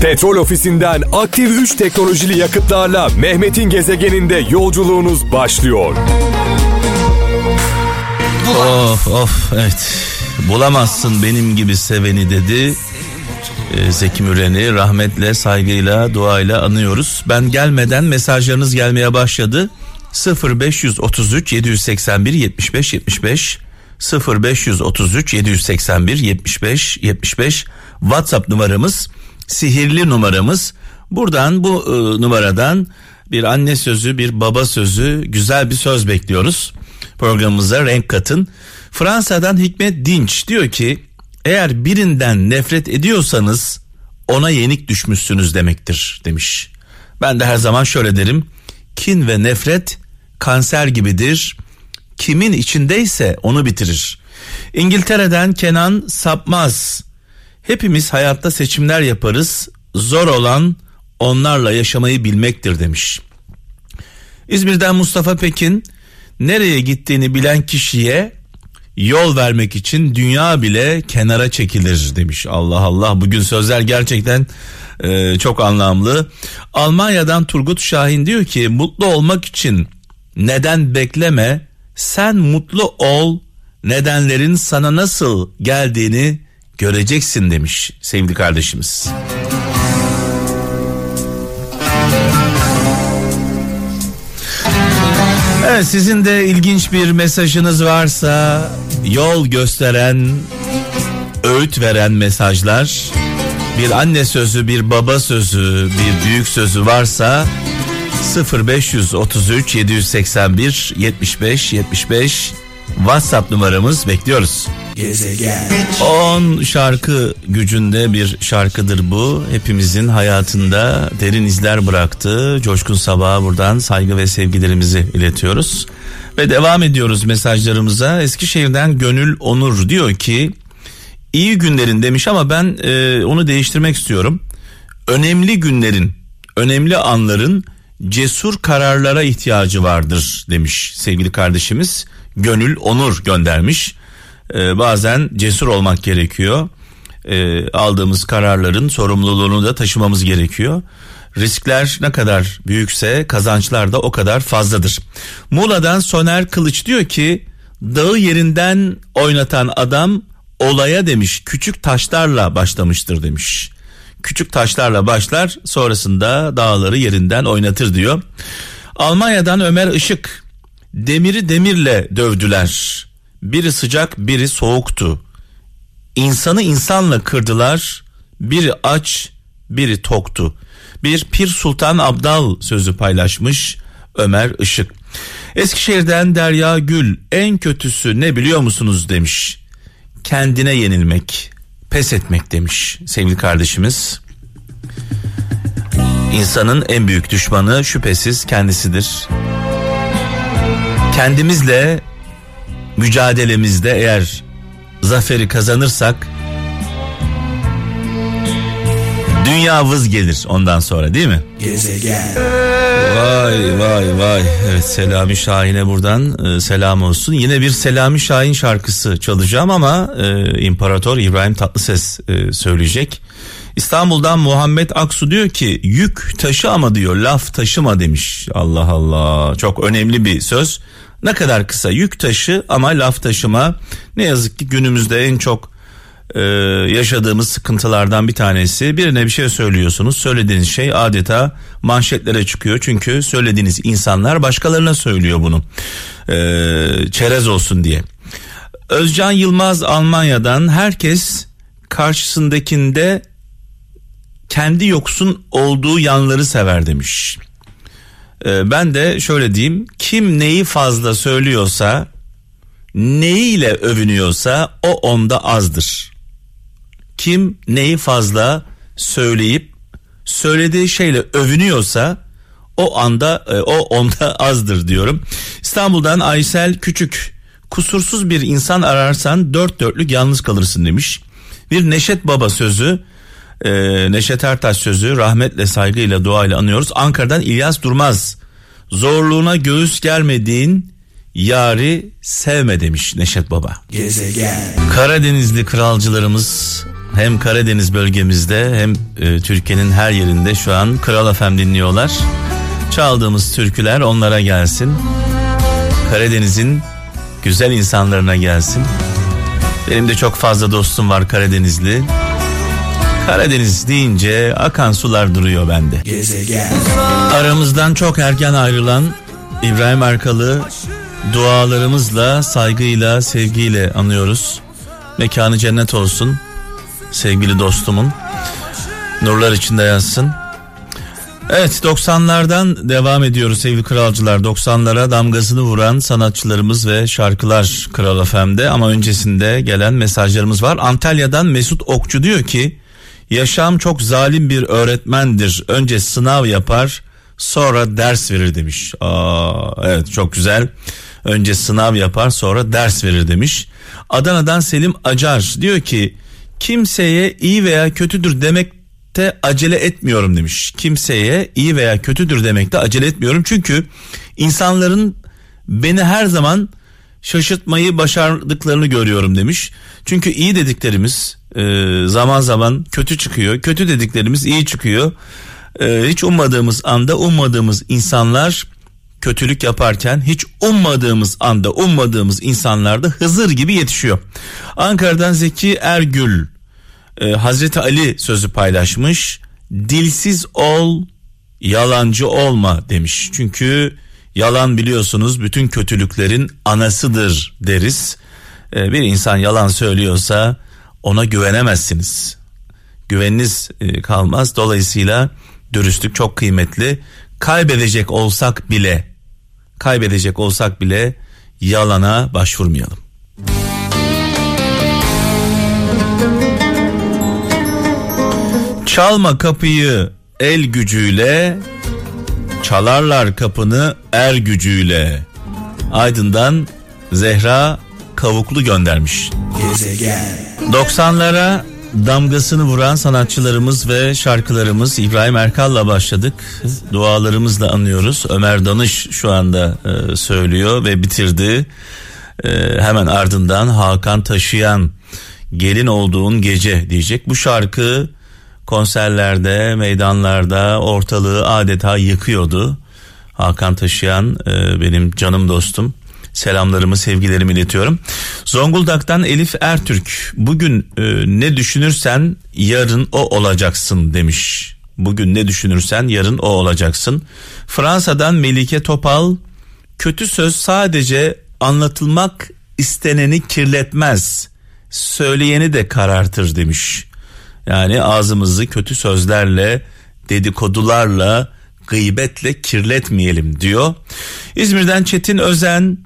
Petrol ofisinden aktif 3 teknolojili yakıtlarla Mehmet'in gezegeninde yolculuğunuz başlıyor. Of of evet. Bulamazsın benim gibi seveni dedi. Ee, Zeki Müren'i rahmetle, saygıyla, duayla anıyoruz. Ben gelmeden mesajlarınız gelmeye başladı. 0533 781 75 75 0533 781 75 75 WhatsApp numaramız, sihirli numaramız. Buradan bu e, numaradan bir anne sözü, bir baba sözü, güzel bir söz bekliyoruz. Programımıza renk katın. Fransa'dan Hikmet Dinç diyor ki eğer birinden nefret ediyorsanız ona yenik düşmüşsünüz demektir demiş. Ben de her zaman şöyle derim. Kin ve nefret kanser gibidir. Kimin içindeyse onu bitirir. İngiltere'den Kenan Sapmaz. Hepimiz hayatta seçimler yaparız. Zor olan onlarla yaşamayı bilmektir demiş. İzmir'den Mustafa Pekin nereye gittiğini bilen kişiye yol vermek için dünya bile kenara çekilir demiş. Allah Allah bugün sözler gerçekten e, çok anlamlı. Almanya'dan Turgut Şahin diyor ki mutlu olmak için neden bekleme sen mutlu ol nedenlerin sana nasıl geldiğini göreceksin demiş sevgili kardeşimiz. Evet sizin de ilginç bir mesajınız varsa yol gösteren, öğüt veren mesajlar, bir anne sözü, bir baba sözü, bir büyük sözü varsa 0533 781 75 75 WhatsApp numaramız bekliyoruz. Gezegen. 10 şarkı gücünde bir şarkıdır bu. Hepimizin hayatında derin izler bıraktı. Coşkun Sabah'a buradan saygı ve sevgilerimizi iletiyoruz. Ve devam ediyoruz mesajlarımıza. Eskişehir'den Gönül Onur diyor ki iyi günlerin demiş ama ben e, onu değiştirmek istiyorum. Önemli günlerin, önemli anların cesur kararlara ihtiyacı vardır demiş sevgili kardeşimiz. Gönül Onur göndermiş. Ee, bazen cesur olmak gerekiyor. Ee, aldığımız kararların sorumluluğunu da taşımamız gerekiyor. Riskler ne kadar büyükse kazançlar da o kadar fazladır. Muğla'dan Soner Kılıç diyor ki dağı yerinden oynatan adam olaya demiş küçük taşlarla başlamıştır demiş. Küçük taşlarla başlar sonrasında dağları yerinden oynatır diyor. Almanya'dan Ömer Işık demiri demirle dövdüler. Biri sıcak biri soğuktu. İnsanı insanla kırdılar. Biri aç biri toktu. Bir Pir Sultan Abdal sözü paylaşmış Ömer Işık. Eskişehir'den Derya Gül en kötüsü ne biliyor musunuz demiş. Kendine yenilmek, pes etmek demiş sevgili kardeşimiz. İnsanın en büyük düşmanı şüphesiz kendisidir. Kendimizle mücadelemizde eğer zaferi kazanırsak dünya vız gelir ondan sonra değil mi? Gezegen. Vay vay vay. Evet Selami Şahin'e buradan e, selam olsun. Yine bir Selami Şahin şarkısı çalacağım ama e, İmparator İbrahim Tatlıses e, söyleyecek. İstanbul'dan Muhammed Aksu diyor ki yük taşı ama diyor laf taşıma demiş. Allah Allah çok önemli bir söz. Ne kadar kısa yük taşı ama laf taşıma ne yazık ki günümüzde en çok e, yaşadığımız sıkıntılardan bir tanesi. Birine bir şey söylüyorsunuz söylediğiniz şey adeta manşetlere çıkıyor. Çünkü söylediğiniz insanlar başkalarına söylüyor bunu e, çerez olsun diye. Özcan Yılmaz Almanya'dan herkes karşısındakinde kendi yoksun olduğu yanları sever demiş. Ee, ben de şöyle diyeyim kim neyi fazla söylüyorsa neyiyle övünüyorsa o onda azdır. Kim neyi fazla söyleyip söylediği şeyle övünüyorsa o anda e, o onda azdır diyorum. İstanbul'dan Aysel Küçük kusursuz bir insan ararsan dört dörtlük yalnız kalırsın demiş. Bir Neşet Baba sözü e, Neşet Ertaş sözü rahmetle saygıyla duayla anıyoruz. Ankara'dan İlyas Durmaz zorluğuna göğüs gelmediğin yari sevme demiş Neşet Baba. Gezegen. Karadenizli kralcılarımız hem Karadeniz bölgemizde hem e, Türkiye'nin her yerinde şu an Kral FM dinliyorlar. Çaldığımız türküler onlara gelsin. Karadeniz'in güzel insanlarına gelsin. Benim de çok fazla dostum var Karadenizli. Karadeniz deyince akan sular duruyor bende. Gezegen. Aramızdan çok erken ayrılan İbrahim Erkal'ı dualarımızla, saygıyla, sevgiyle anıyoruz. Mekanı cennet olsun sevgili dostumun. Nurlar içinde yazsın. Evet 90'lardan devam ediyoruz sevgili kralcılar. 90'lara damgasını vuran sanatçılarımız ve şarkılar Kral FM'de ama öncesinde gelen mesajlarımız var. Antalya'dan Mesut Okçu diyor ki yaşam çok zalim bir öğretmendir. Önce sınav yapar sonra ders verir demiş. Aa, evet çok güzel. Önce sınav yapar sonra ders verir demiş. Adana'dan Selim Acar diyor ki kimseye iyi veya kötüdür demekte acele etmiyorum demiş. Kimseye iyi veya kötüdür demekte acele etmiyorum. Çünkü insanların beni her zaman şaşırtmayı başardıklarını görüyorum demiş. Çünkü iyi dediklerimiz e, zaman zaman kötü çıkıyor. Kötü dediklerimiz iyi çıkıyor. E, hiç ummadığımız anda ummadığımız insanlar kötülük yaparken hiç ummadığımız anda ummadığımız insanlar da Hızır gibi yetişiyor. Ankara'dan Zeki Ergül e, Hazreti Ali sözü paylaşmış. Dilsiz ol, yalancı olma demiş. Çünkü yalan biliyorsunuz bütün kötülüklerin anasıdır deriz. E, bir insan yalan söylüyorsa ona güvenemezsiniz. Güveniniz e, kalmaz. Dolayısıyla dürüstlük çok kıymetli. Kaybedecek olsak bile kaybedecek olsak bile yalana başvurmayalım. Çalma kapıyı el gücüyle, çalarlar kapını er gücüyle. Aydın'dan Zehra Kavuklu göndermiş. Gezegen. 90'lara damgasını vuran sanatçılarımız ve şarkılarımız İbrahim Erkal'la başladık. Dualarımızla anıyoruz. Ömer Danış şu anda e, söylüyor ve bitirdi. E, hemen ardından Hakan Taşıyan gelin olduğun gece diyecek. Bu şarkı konserlerde, meydanlarda ortalığı adeta yıkıyordu. Hakan Taşıyan e, benim canım dostum selamlarımı sevgilerimi iletiyorum. Zonguldak'tan Elif Ertürk bugün e, ne düşünürsen yarın o olacaksın demiş. Bugün ne düşünürsen yarın o olacaksın. Fransa'dan Melike Topal kötü söz sadece anlatılmak isteneni kirletmez. Söyleyeni de karartır demiş. Yani ağzımızı kötü sözlerle, dedikodularla, gıybetle kirletmeyelim diyor. İzmir'den Çetin Özen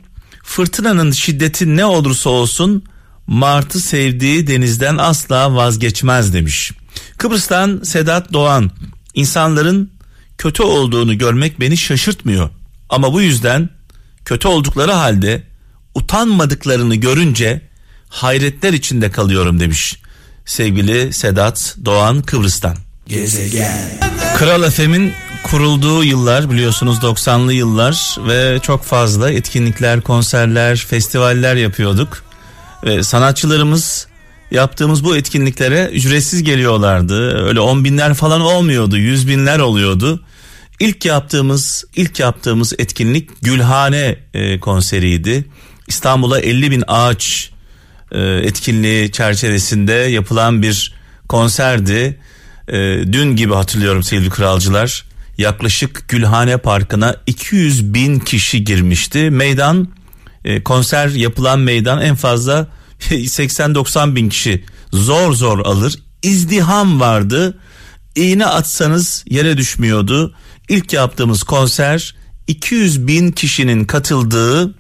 Fırtınanın şiddeti ne olursa olsun Martı sevdiği denizden asla vazgeçmez demiş. Kıbrıs'tan Sedat Doğan insanların kötü olduğunu görmek beni şaşırtmıyor. Ama bu yüzden kötü oldukları halde utanmadıklarını görünce hayretler içinde kalıyorum demiş. Sevgili Sedat Doğan Kıbrıs'tan. Gezegen. Kral Efem'in kurulduğu yıllar biliyorsunuz 90'lı yıllar ve çok fazla etkinlikler, konserler, festivaller yapıyorduk. Ve sanatçılarımız yaptığımız bu etkinliklere ücretsiz geliyorlardı. Öyle on binler falan olmuyordu, yüz binler oluyordu. İlk yaptığımız ilk yaptığımız etkinlik Gülhane e, konseriydi. İstanbul'a 50 bin ağaç e, etkinliği çerçevesinde yapılan bir konserdi. E, dün gibi hatırlıyorum sevgili kralcılar yaklaşık Gülhane Parkı'na 200 bin kişi girmişti. Meydan e, konser yapılan meydan en fazla 80-90 bin kişi zor zor alır. İzdiham vardı. İğne atsanız yere düşmüyordu. İlk yaptığımız konser 200 bin kişinin katıldığı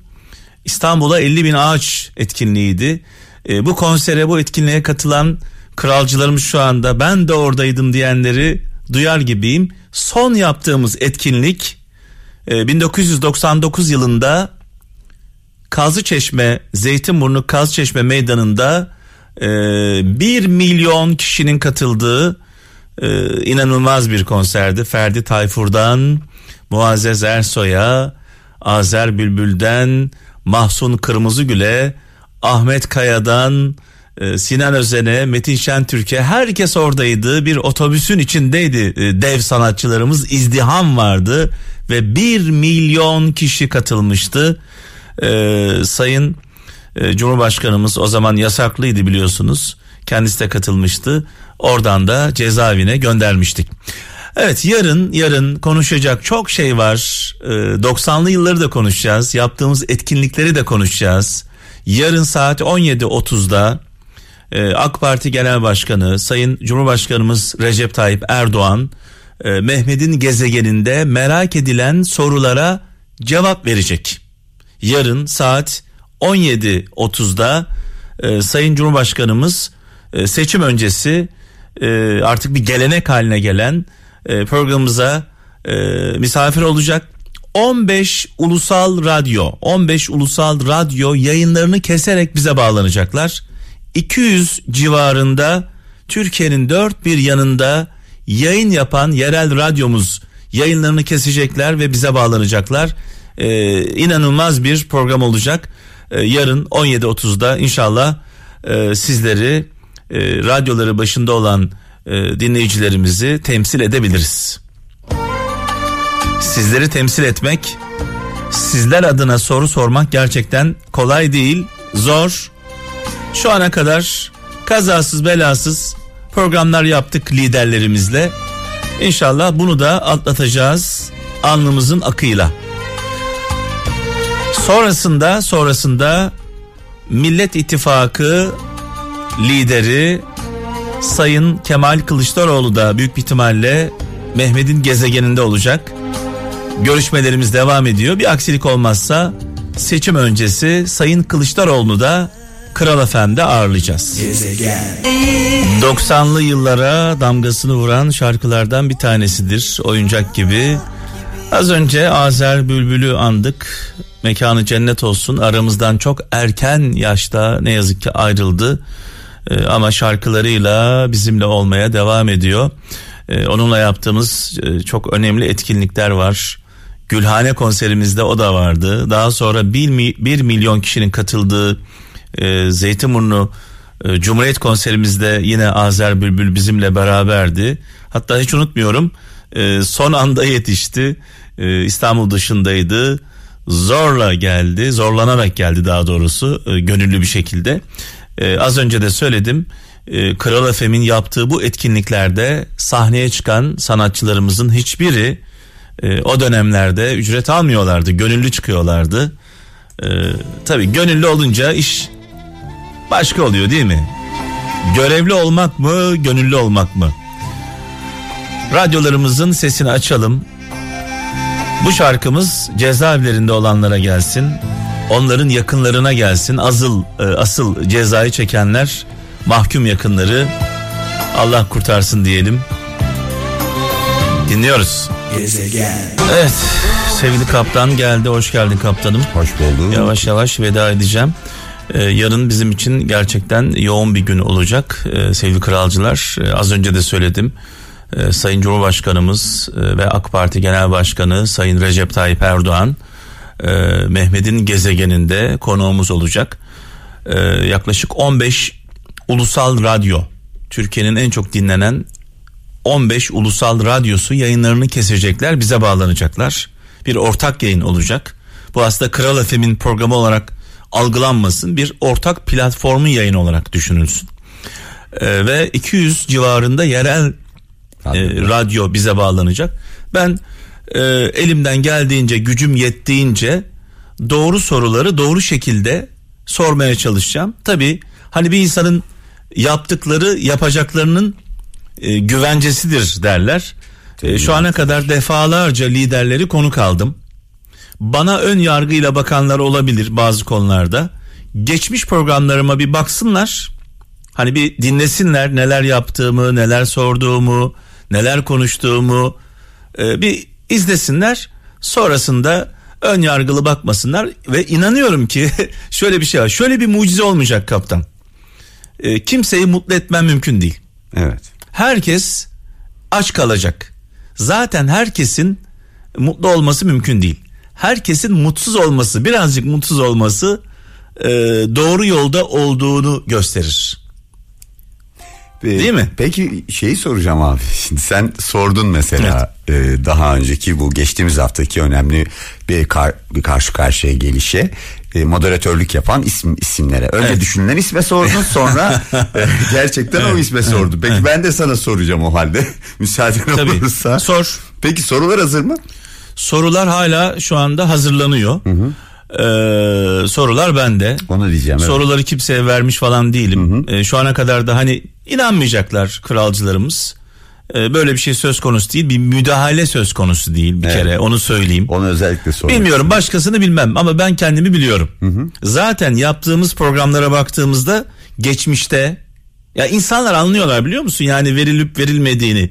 İstanbul'a 50 bin ağaç etkinliğiydi. E, bu konsere bu etkinliğe katılan kralcılarımız şu anda ben de oradaydım diyenleri duyar gibiyim. Son yaptığımız etkinlik 1999 e, yılında Kazıçeşme Zeytinburnu Kazıçeşme meydanında e, 1 milyon kişinin katıldığı e, inanılmaz bir konserdi. Ferdi Tayfur'dan Muazzez Ersoy'a Azer Bülbül'den Mahsun Kırmızıgül'e Ahmet Kaya'dan e, Sinan Özen'e, Metin Şentürk'e herkes oradaydı. Bir otobüsün içindeydi e, dev sanatçılarımız. izdiham vardı ve bir milyon kişi katılmıştı. Ee, Sayın e, Cumhurbaşkanımız o zaman yasaklıydı biliyorsunuz. Kendisi de katılmıştı. Oradan da cezaevine göndermiştik. Evet yarın yarın konuşacak çok şey var. Ee, 90'lı yılları da konuşacağız. Yaptığımız etkinlikleri de konuşacağız. Yarın saat 17.30'da e, AK Parti Genel Başkanı Sayın Cumhurbaşkanımız Recep Tayyip Erdoğan e, Mehmet'in gezegeninde merak edilen sorulara cevap verecek. Yarın saat 17.30'da e, Sayın Cumhurbaşkanımız e, seçim öncesi artık bir gelenek haline gelen programımıza misafir olacak. 15 ulusal radyo 15 ulusal radyo yayınlarını keserek bize bağlanacaklar. 200 civarında Türkiye'nin dört bir yanında yayın yapan yerel radyomuz yayınlarını kesecekler ve bize bağlanacaklar. Ee, inanılmaz bir program olacak. Ee, yarın 17.30'da inşallah e, sizleri e, radyoları başında olan e, dinleyicilerimizi temsil edebiliriz. Sizleri temsil etmek, sizler adına soru sormak gerçekten kolay değil, zor. Şu ana kadar kazasız belasız programlar yaptık liderlerimizle. İnşallah bunu da atlatacağız alnımızın akıyla. Sonrasında sonrasında Millet İttifakı lideri Sayın Kemal Kılıçdaroğlu da büyük bir ihtimalle Mehmet'in gezegeninde olacak. Görüşmelerimiz devam ediyor. Bir aksilik olmazsa seçim öncesi Sayın Kılıçdaroğlu'nu da Kral Efendi ağırlayacağız. Gezegen. 90'lı yıllara damgasını vuran şarkılardan bir tanesidir. Oyuncak gibi. Az önce Azer Bülbül'ü andık. Mekanı cennet olsun. Aramızdan çok erken yaşta ne yazık ki ayrıldı. Ee, ama şarkılarıyla bizimle olmaya devam ediyor. Ee, onunla yaptığımız e, çok önemli etkinlikler var. Gülhane konserimizde o da vardı. Daha sonra 1 milyon kişinin katıldığı e, Zeytinburnu e, Cumhuriyet konserimizde yine Azer Bülbül bizimle beraberdi. Hatta hiç unutmuyorum e, son anda yetişti. E, İstanbul dışındaydı. Zorla geldi, zorlanarak geldi daha doğrusu e, gönüllü bir şekilde. E, az önce de söyledim. E, Kral Efem'in yaptığı bu etkinliklerde sahneye çıkan sanatçılarımızın hiçbiri e, o dönemlerde ücret almıyorlardı, gönüllü çıkıyorlardı. E, tabii gönüllü olunca iş başka oluyor değil mi? Görevli olmak mı, gönüllü olmak mı? Radyolarımızın sesini açalım. Bu şarkımız cezaevlerinde olanlara gelsin. Onların yakınlarına gelsin. Asıl e, asıl cezayı çekenler mahkum yakınları Allah kurtarsın diyelim. Dinliyoruz. Gezegen. Evet sevgili kaptan geldi. Hoş geldin kaptanım. Hoş bulduk. Yavaş yavaş veda edeceğim. Ee, yarın bizim için gerçekten yoğun bir gün olacak ee, sevgili kralcılar. Ee, az önce de söyledim. Ee, Sayın Cumhurbaşkanımız e, ve AK Parti Genel Başkanı Sayın Recep Tayyip Erdoğan e, Mehmet'in gezegeninde konuğumuz olacak. Ee, yaklaşık 15 ulusal radyo Türkiye'nin en çok dinlenen 15 ulusal radyosu yayınlarını kesecekler bize bağlanacaklar. Bir ortak yayın olacak. Bu aslında Kral FM'in programı olarak algılanmasın bir ortak platformun yayın olarak düşünülsün. Ee, ve 200 civarında yerel e, radyo bize bağlanacak. Ben e, elimden geldiğince gücüm yettiğince doğru soruları doğru şekilde sormaya çalışacağım. Tabii hani bir insanın yaptıkları yapacaklarının e, güvencesidir derler. E, şu ana kadar defalarca liderleri konuk aldım. Bana ön yargıyla bakanlar olabilir bazı konularda. Geçmiş programlarıma bir baksınlar. Hani bir dinlesinler neler yaptığımı, neler sorduğumu, neler konuştuğumu e, bir izlesinler. Sonrasında ön yargılı bakmasınlar ve inanıyorum ki şöyle bir şey var. Şöyle bir mucize olmayacak kaptan. E, kimseyi mutlu etmem mümkün değil. Evet. Herkes aç kalacak. Zaten herkesin mutlu olması mümkün değil. Herkesin mutsuz olması, birazcık mutsuz olması e, doğru yolda olduğunu gösterir. Değil mi? Peki şeyi soracağım abi. Şimdi sen sordun mesela e, daha önceki bu geçtiğimiz haftaki önemli bir, kar, bir karşı karşıya gelişe e, moderatörlük yapan isim isimlere. Önce Evet. düşünülen isme sordun sonra e, gerçekten o isme sordu. Peki ben de sana soracağım o halde. Müsaaden Tabii. olursa. Sor. Peki sorular hazır mı? Sorular hala şu anda hazırlanıyor. Ee, sorular bende. Onu diyeceğim. evet. Soruları kimseye vermiş falan değilim. Ee, şu ana kadar da hani inanmayacaklar kralcılarımız. Ee, böyle bir şey söz konusu değil. Bir müdahale söz konusu değil bir Evet. kere onu söyleyeyim. Onu özellikle sormak Bilmiyorum başkasını bilmem ama ben kendimi biliyorum. Zaten yaptığımız programlara baktığımızda geçmişte ya insanlar anlıyorlar biliyor musun yani verilip verilmediğini.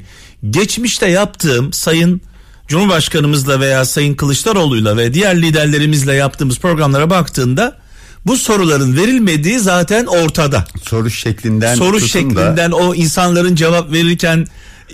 Geçmişte yaptığım sayın Cumhurbaşkanımızla veya Sayın Kılıçdaroğlu'yla ve diğer liderlerimizle yaptığımız programlara baktığında bu soruların verilmediği zaten ortada. Soru şeklinden Soru tutun da şeklinden o insanların cevap verirken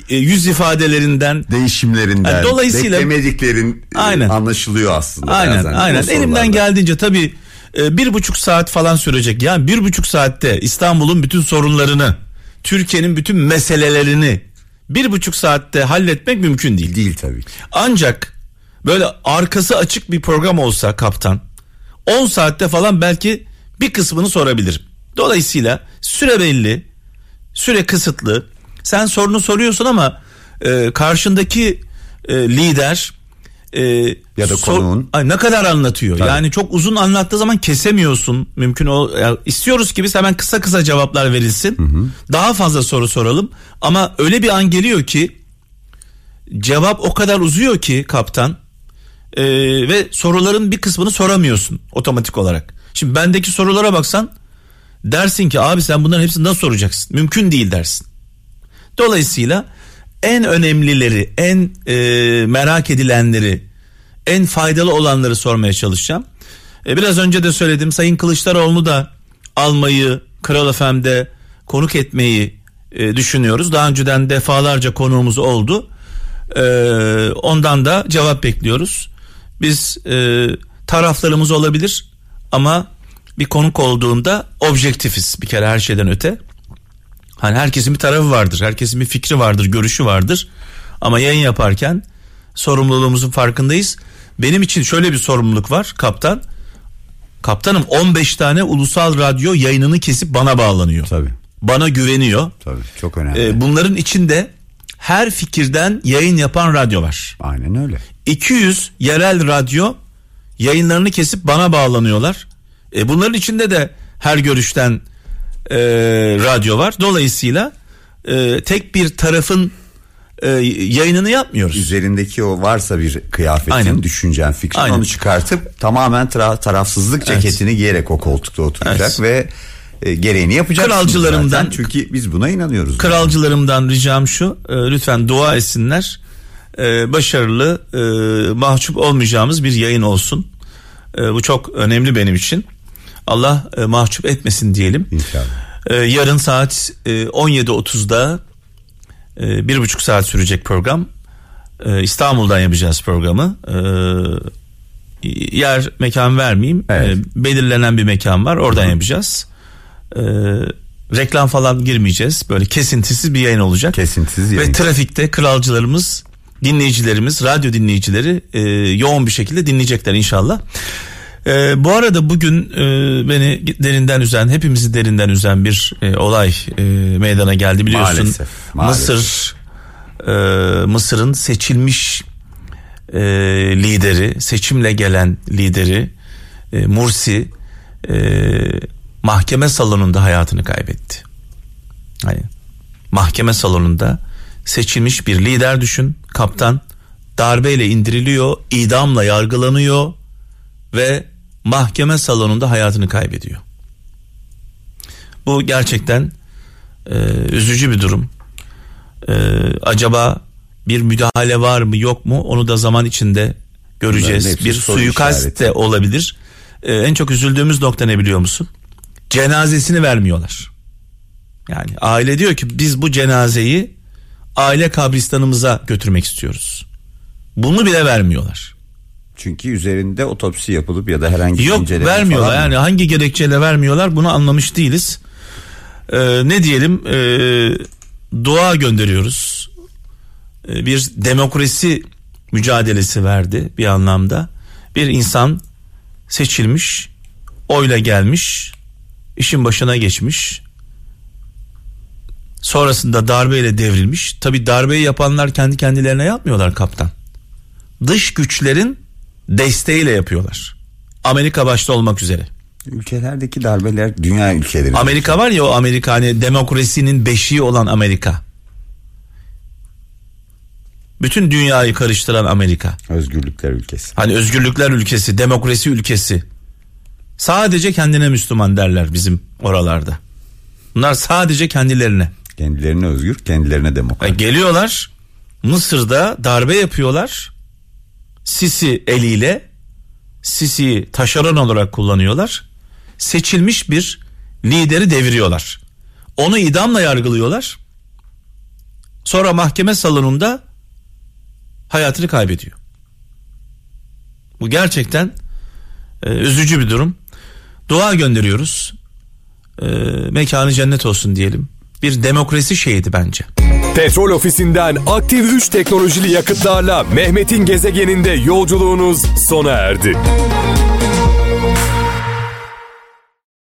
e, yüz ifadelerinden değişimlerinden Yani dolayısıyla- beklemediklerin e, Aynen. anlaşılıyor aslında. Aynen bazen. Aynen elimden geldiğince tabii e, bir buçuk saat falan sürecek yani bir buçuk saatte İstanbul'un bütün sorunlarını Türkiye'nin bütün meselelerini bir buçuk saatte halletmek mümkün değil. Değil tabii. Ancak böyle arkası açık bir program olsa kaptan 10 saatte falan belki bir kısmını sorabilirim. Dolayısıyla süre belli, süre kısıtlı. Sen sorunu soruyorsun ama e, karşındaki e, lider e, Ya da konuğun. Ay, ne kadar anlatıyor. Tabii. Yani çok uzun anlattığı zaman kesemiyorsun. Mümkün o ya istiyoruz ki biz hemen kısa kısa cevaplar verilsin. Daha fazla soru soralım. Ama öyle bir an geliyor ki cevap o kadar uzuyor ki kaptan Ee, ve soruların bir kısmını soramıyorsun otomatik olarak. Şimdi bendeki sorulara baksan dersin ki abi sen bunların hepsini nasıl soracaksın? Mümkün değil dersin. Dolayısıyla en önemlileri, en e, merak edilenleri, en faydalı olanları sormaya çalışacağım. E, biraz önce de söyledim Sayın Kılıçdaroğlu'nu da almayı Kral FM'de konuk etmeyi e, düşünüyoruz. Daha önceden defalarca konuğumuz oldu. E, ondan da cevap bekliyoruz. Biz e, taraflarımız olabilir ama bir konuk olduğunda objektifiz bir kere her şeyden öte. Hani herkesin bir tarafı vardır, herkesin bir fikri vardır, görüşü vardır. Ama yayın yaparken sorumluluğumuzun farkındayız. Benim için şöyle bir sorumluluk var kaptan. Kaptanım 15 tane ulusal radyo yayınını kesip bana bağlanıyor. Tabii. Bana güveniyor. Tabii çok önemli. Ee, bunların içinde her fikirden yayın yapan radyo var. Aynen öyle. 200 yerel radyo yayınlarını kesip bana bağlanıyorlar. E, bunların içinde de her görüşten e, radyo var. Dolayısıyla e, tek bir tarafın e, yayınını yapmıyoruz. Üzerindeki o varsa bir kıyafetin, Aynen. düşüncen, fikrin Aynen. onu çıkartıp tamamen tra- tarafsızlık Evet. ceketini giyerek o koltukta oturacak Evet. ve e, gereğini yapacak. Kralcılarımdan- çünkü biz buna inanıyoruz. Kralcılarımdan ricam şu e, lütfen dua etsinler E, başarılı e, mahcup olmayacağımız bir yayın olsun E, bu çok önemli benim için Allah e, mahcup etmesin diyelim İnşallah. E, yarın saat e, 17.30'da e, bir buçuk saat sürecek program E, İstanbul'dan yapacağız programı E, yer mekan vermeyeyim Evet. E, belirlenen bir mekan var oradan yapacağız E, reklam falan girmeyeceğiz böyle kesintisiz bir yayın olacak Kesintisiz ve yayın. trafikte kralcılarımız dinleyicilerimiz radyo dinleyicileri e, yoğun bir şekilde dinleyecekler inşallah. E, bu arada bugün e, beni derinden üzen hepimizi derinden üzen bir e, olay e, meydana geldi biliyorsun. Maalesef, maalesef. Mısır e, Mısır'ın seçilmiş e, lideri seçimle gelen lideri e, Mursi e, mahkeme salonunda hayatını kaybetti. Hani mahkeme salonunda seçilmiş bir lider düşün kaptan darbeyle indiriliyor idamla yargılanıyor ve mahkeme salonunda hayatını kaybediyor. Bu gerçekten e, üzücü bir durum. E, acaba bir müdahale var mı yok mu onu da zaman içinde göreceğiz. Bir suikast de olabilir. E, en çok üzüldüğümüz nokta ne biliyor musun? Cenazesini vermiyorlar. Yani aile diyor ki biz bu cenazeyi aile kabristanımıza götürmek istiyoruz. Bunu bile vermiyorlar. Çünkü üzerinde otopsi yapılıp ya da herhangi bir Yok vermiyorlar falan yani hangi gerekçeyle vermiyorlar bunu anlamış değiliz. Ee, ne diyelim e, dua gönderiyoruz. Ee, bir demokrasi mücadelesi verdi bir anlamda. Bir insan seçilmiş, oyla gelmiş, işin başına geçmiş. Sonrasında darbeyle devrilmiş. Tabi darbeyi yapanlar kendi kendilerine yapmıyorlar kaptan. Dış güçlerin desteğiyle yapıyorlar. Amerika başta olmak üzere. Ülkelerdeki darbeler dünya ülkeleri. Amerika var ya o Amerika hani demokrasinin beşiği olan Amerika. Bütün dünyayı karıştıran Amerika. Özgürlükler ülkesi. Hani özgürlükler ülkesi, demokrasi ülkesi. Sadece kendine Müslüman derler bizim oralarda. Bunlar sadece kendilerine. Kendilerine özgür, kendilerine demokrat. E, geliyorlar Mısır'da darbe yapıyorlar. Sisi eliyle Sisi'yi taşeron olarak kullanıyorlar. Seçilmiş bir lideri deviriyorlar. Onu idamla yargılıyorlar. Sonra mahkeme salonunda hayatını kaybediyor. Bu gerçekten e, üzücü bir durum. Dua gönderiyoruz. E, mekanı cennet olsun diyelim. Bir demokrasi şehidi bence. Petrol ofisinden aktif 3 teknolojili yakıtlarla Mehmet'in gezegeninde yolculuğunuz sona erdi.